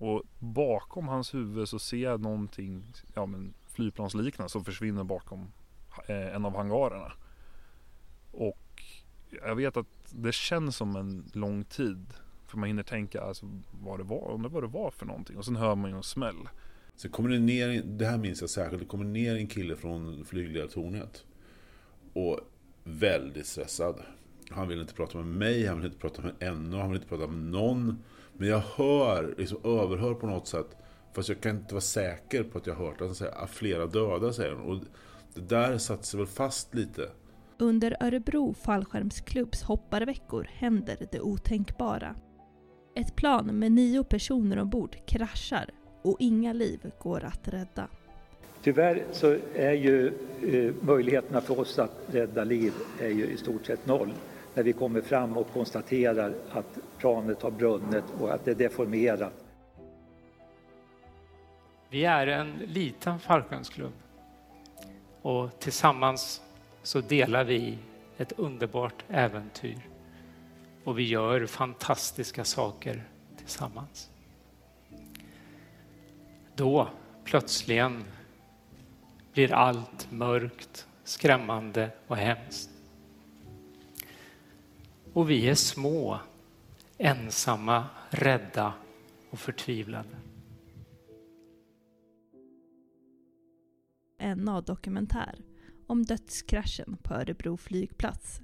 Och bakom hans huvud så ser jag någonting, ja men flygplansliknande som försvinner bakom eh, en av hangarerna. Och jag vet att det känns som en lång tid. För man hinner tänka alltså, vad det var, undrar vad det var för någonting. Och sen hör man ju en smäll. Sen kommer det ner, det här minns jag särskilt, det kommer ner en kille från flygledartornet. Och väldigt stressad. Han vill inte prata med mig, han vill inte prata med NO, han vill inte prata med någon. Men jag hör, liksom överhör på något sätt. Fast jag kan inte vara säker på att jag har hört att säga flera döda, säger han. Och det där satte sig väl fast lite. Under Örebro fallskärmsklubbs hopparveckor händer det otänkbara. Ett plan med nio personer ombord kraschar och inga liv går att rädda. Tyvärr så är ju eh, möjligheterna för oss att rädda liv är ju i stort sett noll när vi kommer fram och konstaterar att planet har brunnit och att det är deformerat. Vi är en liten fallskärmsklubb och tillsammans så delar vi ett underbart äventyr och vi gör fantastiska saker tillsammans. Då plötsligen blir allt mörkt, skrämmande och hemskt. Och vi är små, ensamma, rädda och förtvivlade. NA Dokumentär om dödskraschen på Örebro flygplats